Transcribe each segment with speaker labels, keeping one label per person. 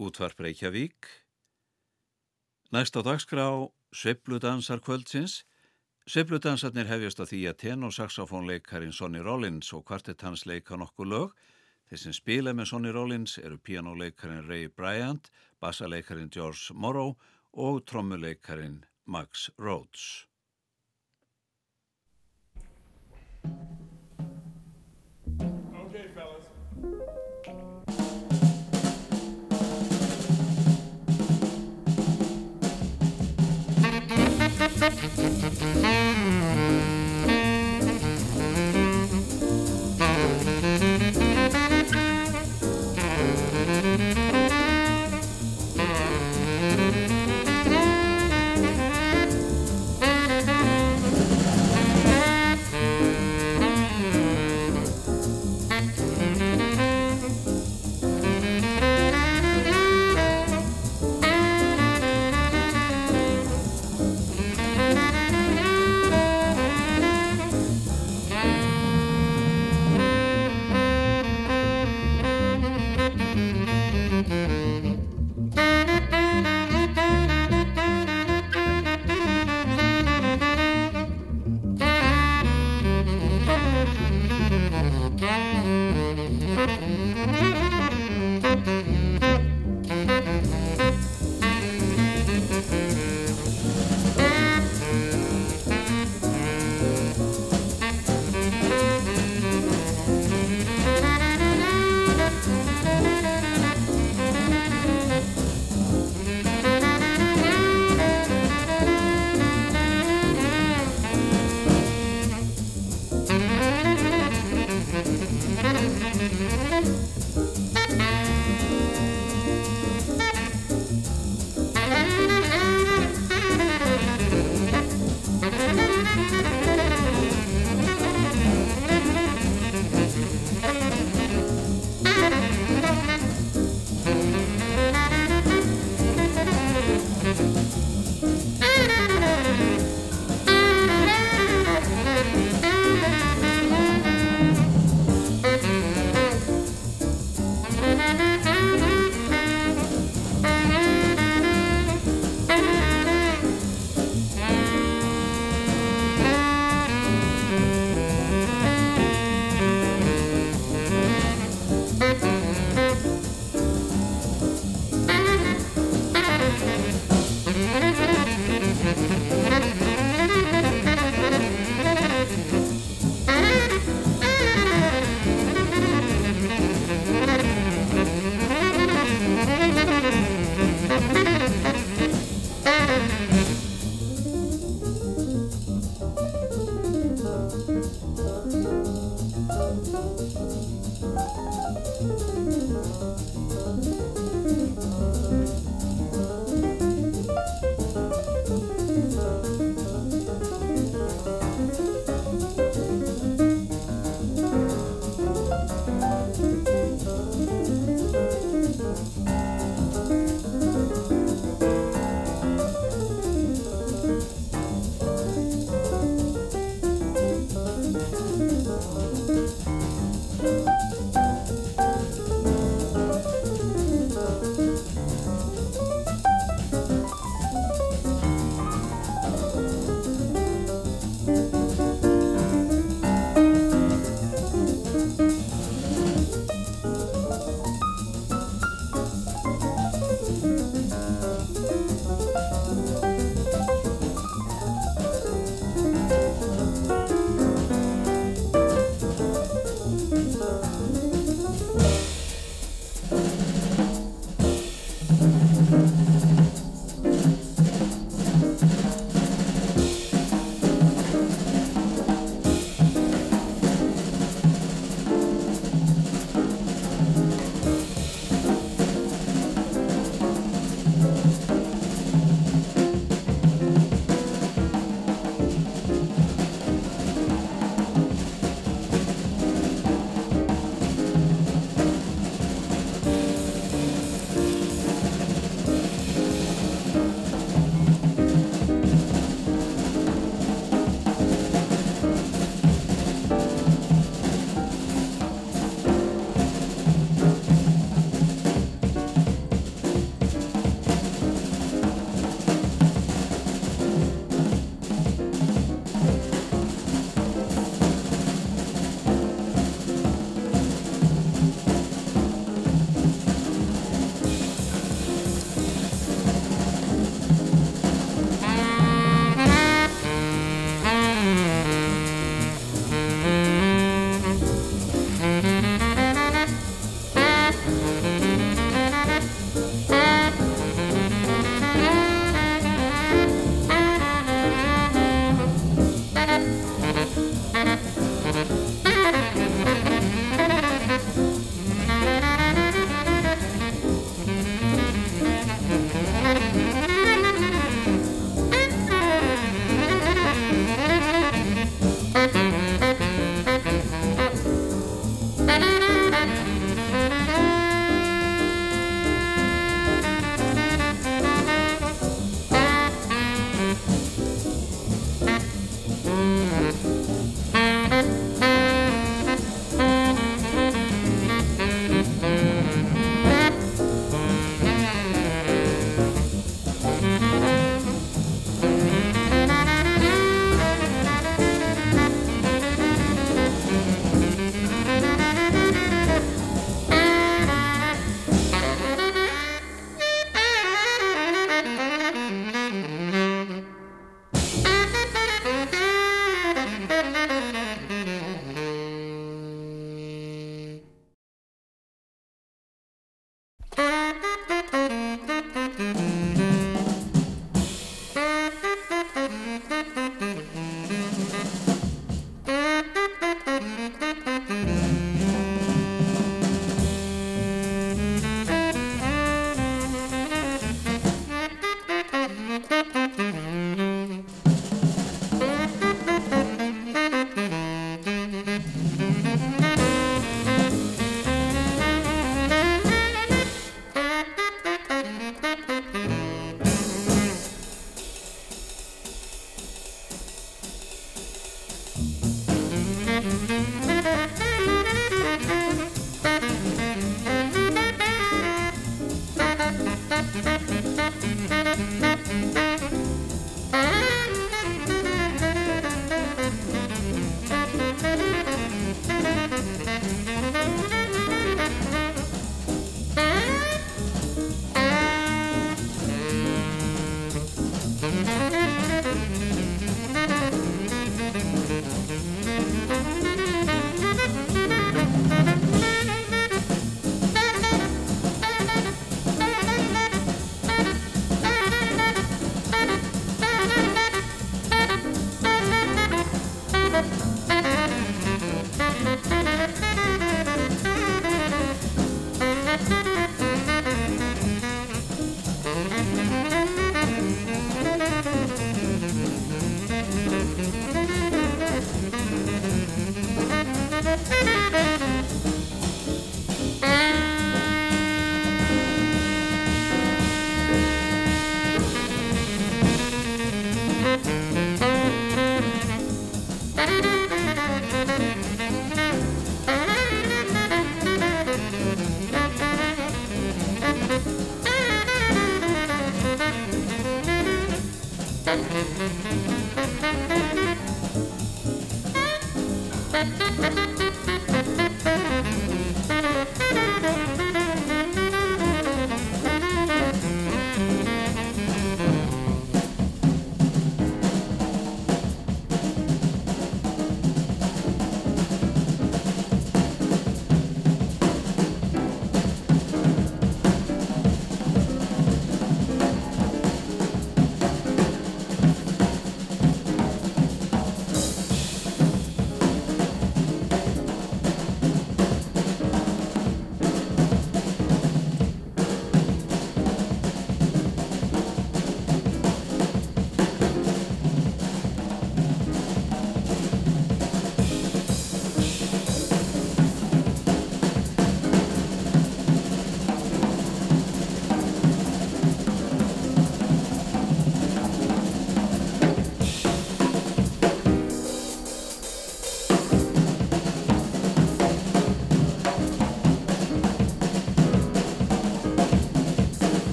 Speaker 1: Útvarp Reykjavík. Næst á dagskrá Sveibludansar kvöldsins. Sveibludansarnir hefjast á því að tenorsaxofónleikarin Sonny Rollins og kvartett hans leika nokkuð lög. Þeir sem spila með Sonny Rollins eru pianoleikarin Ray Bryant, bassaleikarin George Morrow og trommuleikarin Max Rhodes.
Speaker 2: Música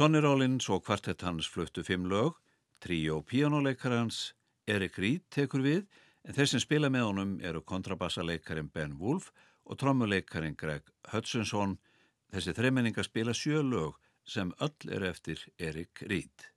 Speaker 1: Sonny Rollins og kvartett hans fluttu fimm lög, tríó píjónuleikarans Erik Reed tekur við, en þeir sem spila með honum eru kontrabassaleikarin Ben Wolf og trommuleikarin Greg Hutchinson. Þessi þreimenninga spila sjö lög sem öll eru eftir Erik Reed.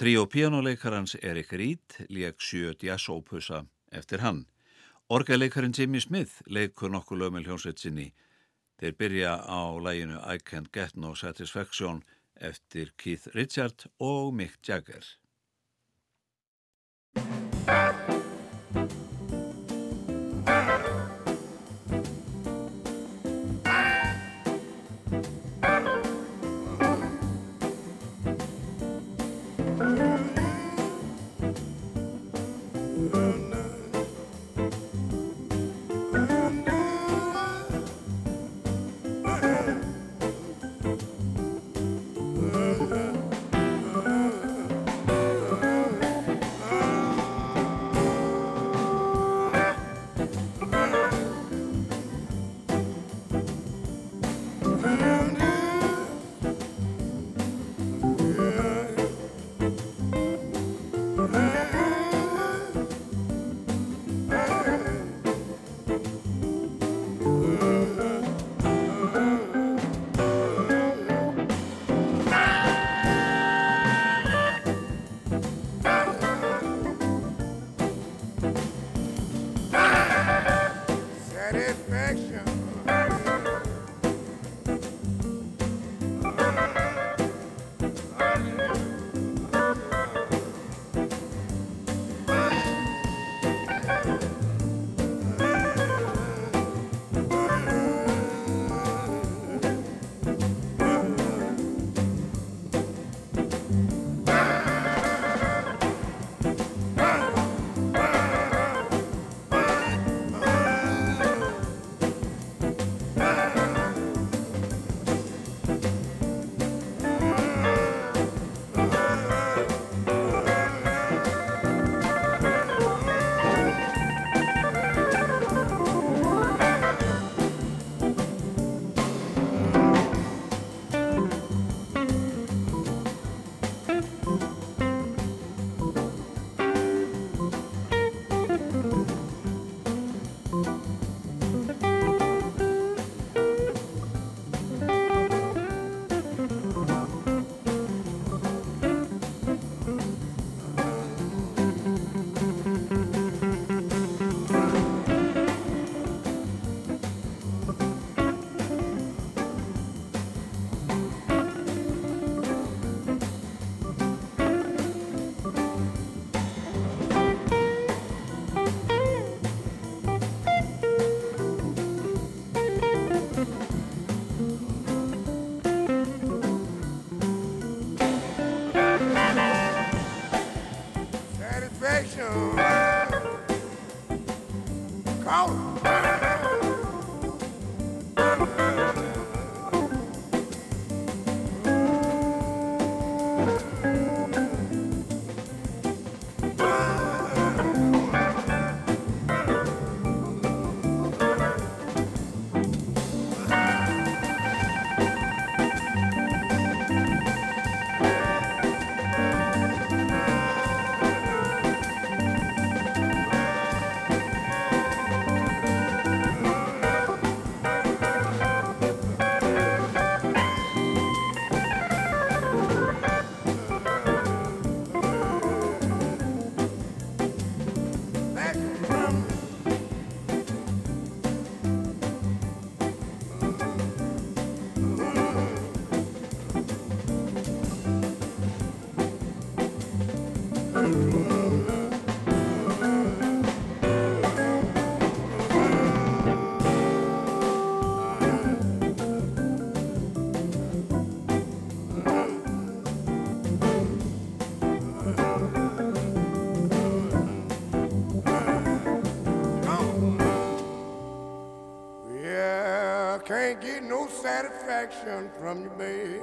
Speaker 1: Tríó pianoleikarans Erik Reed leik sjö jazzópusa eftir hann. Orgaleikarin Jimmy Smith leikur nokkuð lögmel hljómsveit sinni. Þeir byrja á læginu I Can't Get No Satisfaction eftir Keith Richard og Mick Jagger.
Speaker 2: Satisfaction from your baby.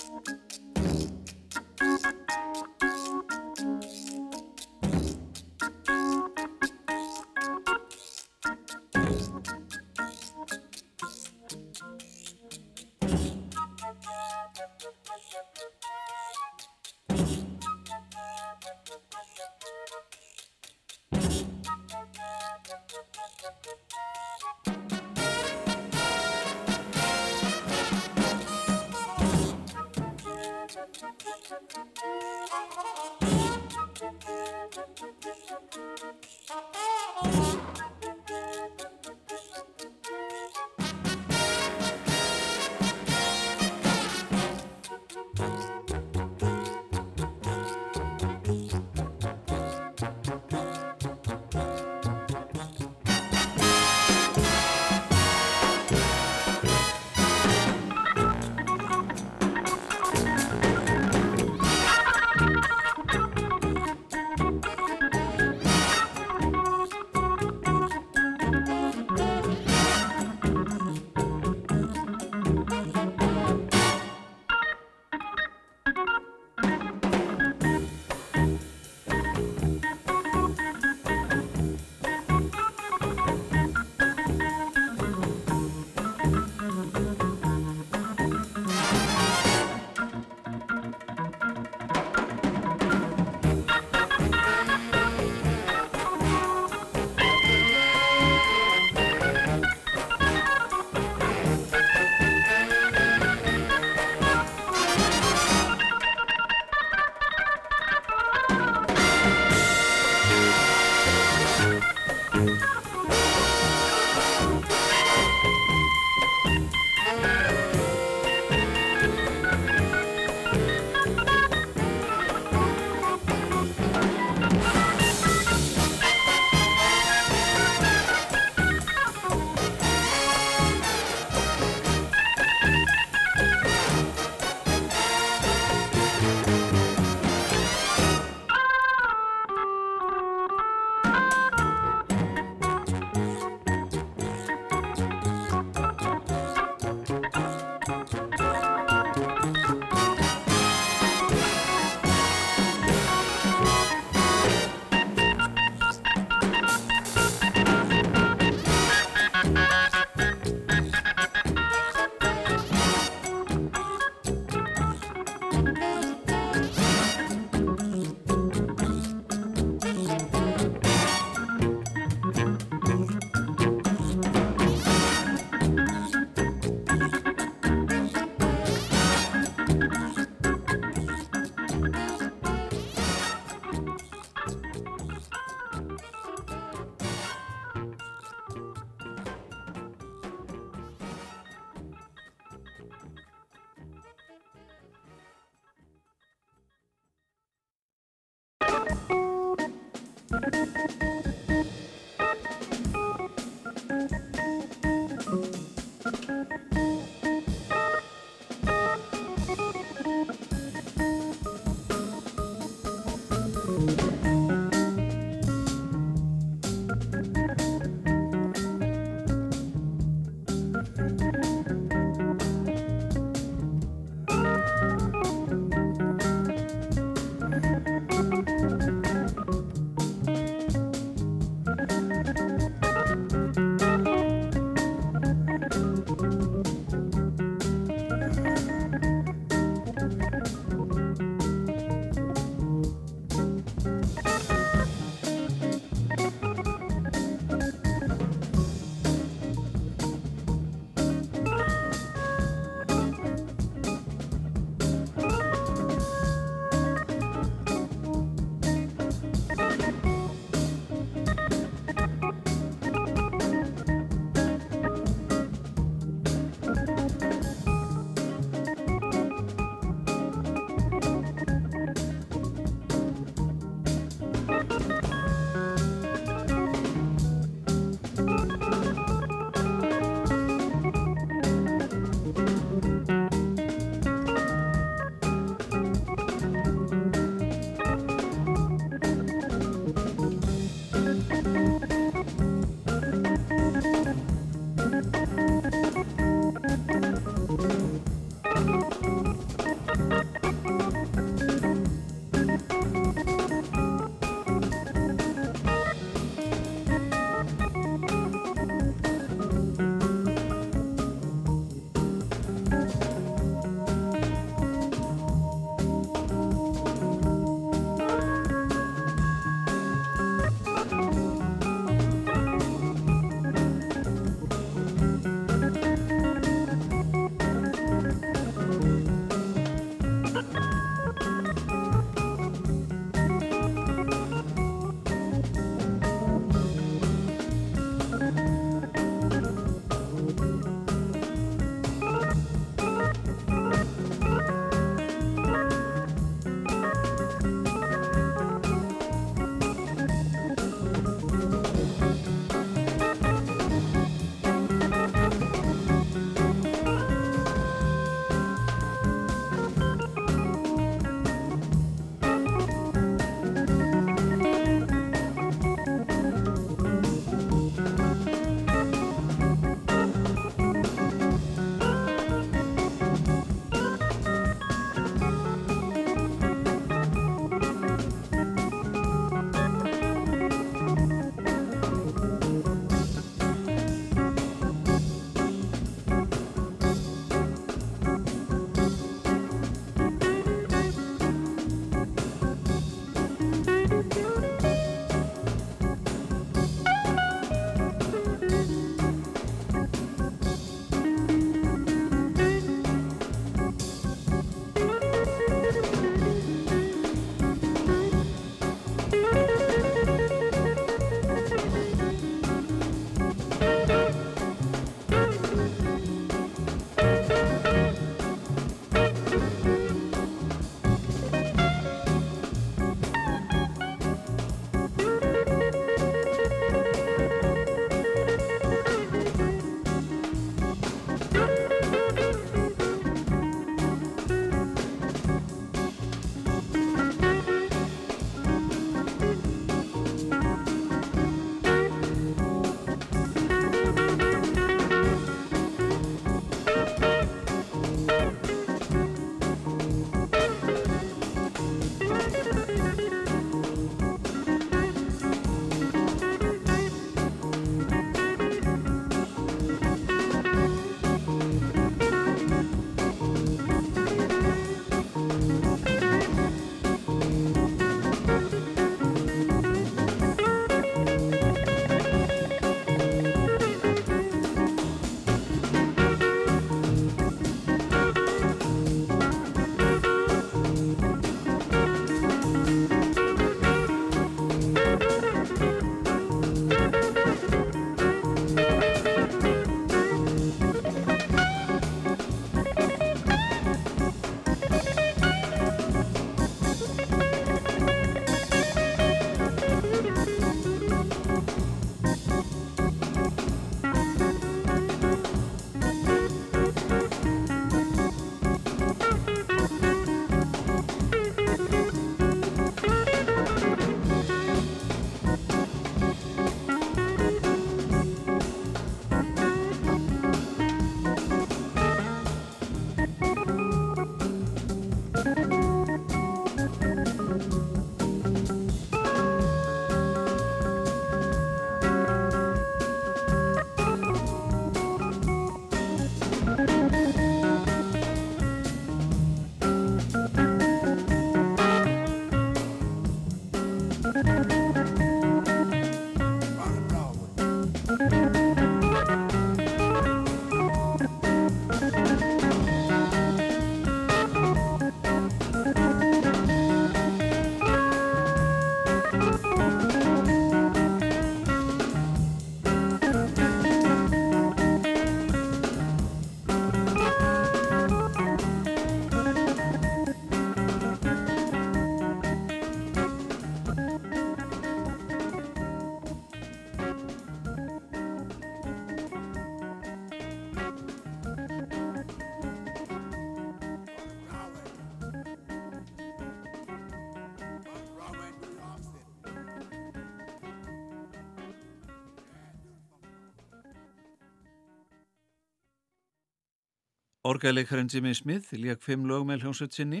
Speaker 1: Orgæleikarinn Jimmy Smith lék fimm lög með hljómsveit sinni.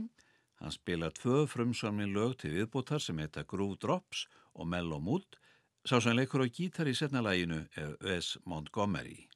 Speaker 1: Hann spila tvö frumsamni lög til viðbútar sem heita Groove Drops og Mellow Mood. Sá sem leikur á gítar í setna læginu er Wes Montgomery.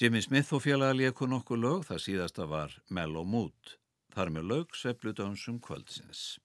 Speaker 1: Jimmy Smith og félaga leiku nokkuð lög, það síðasta var Mellow Mood. Þar með lög svepludansum kvöldsins.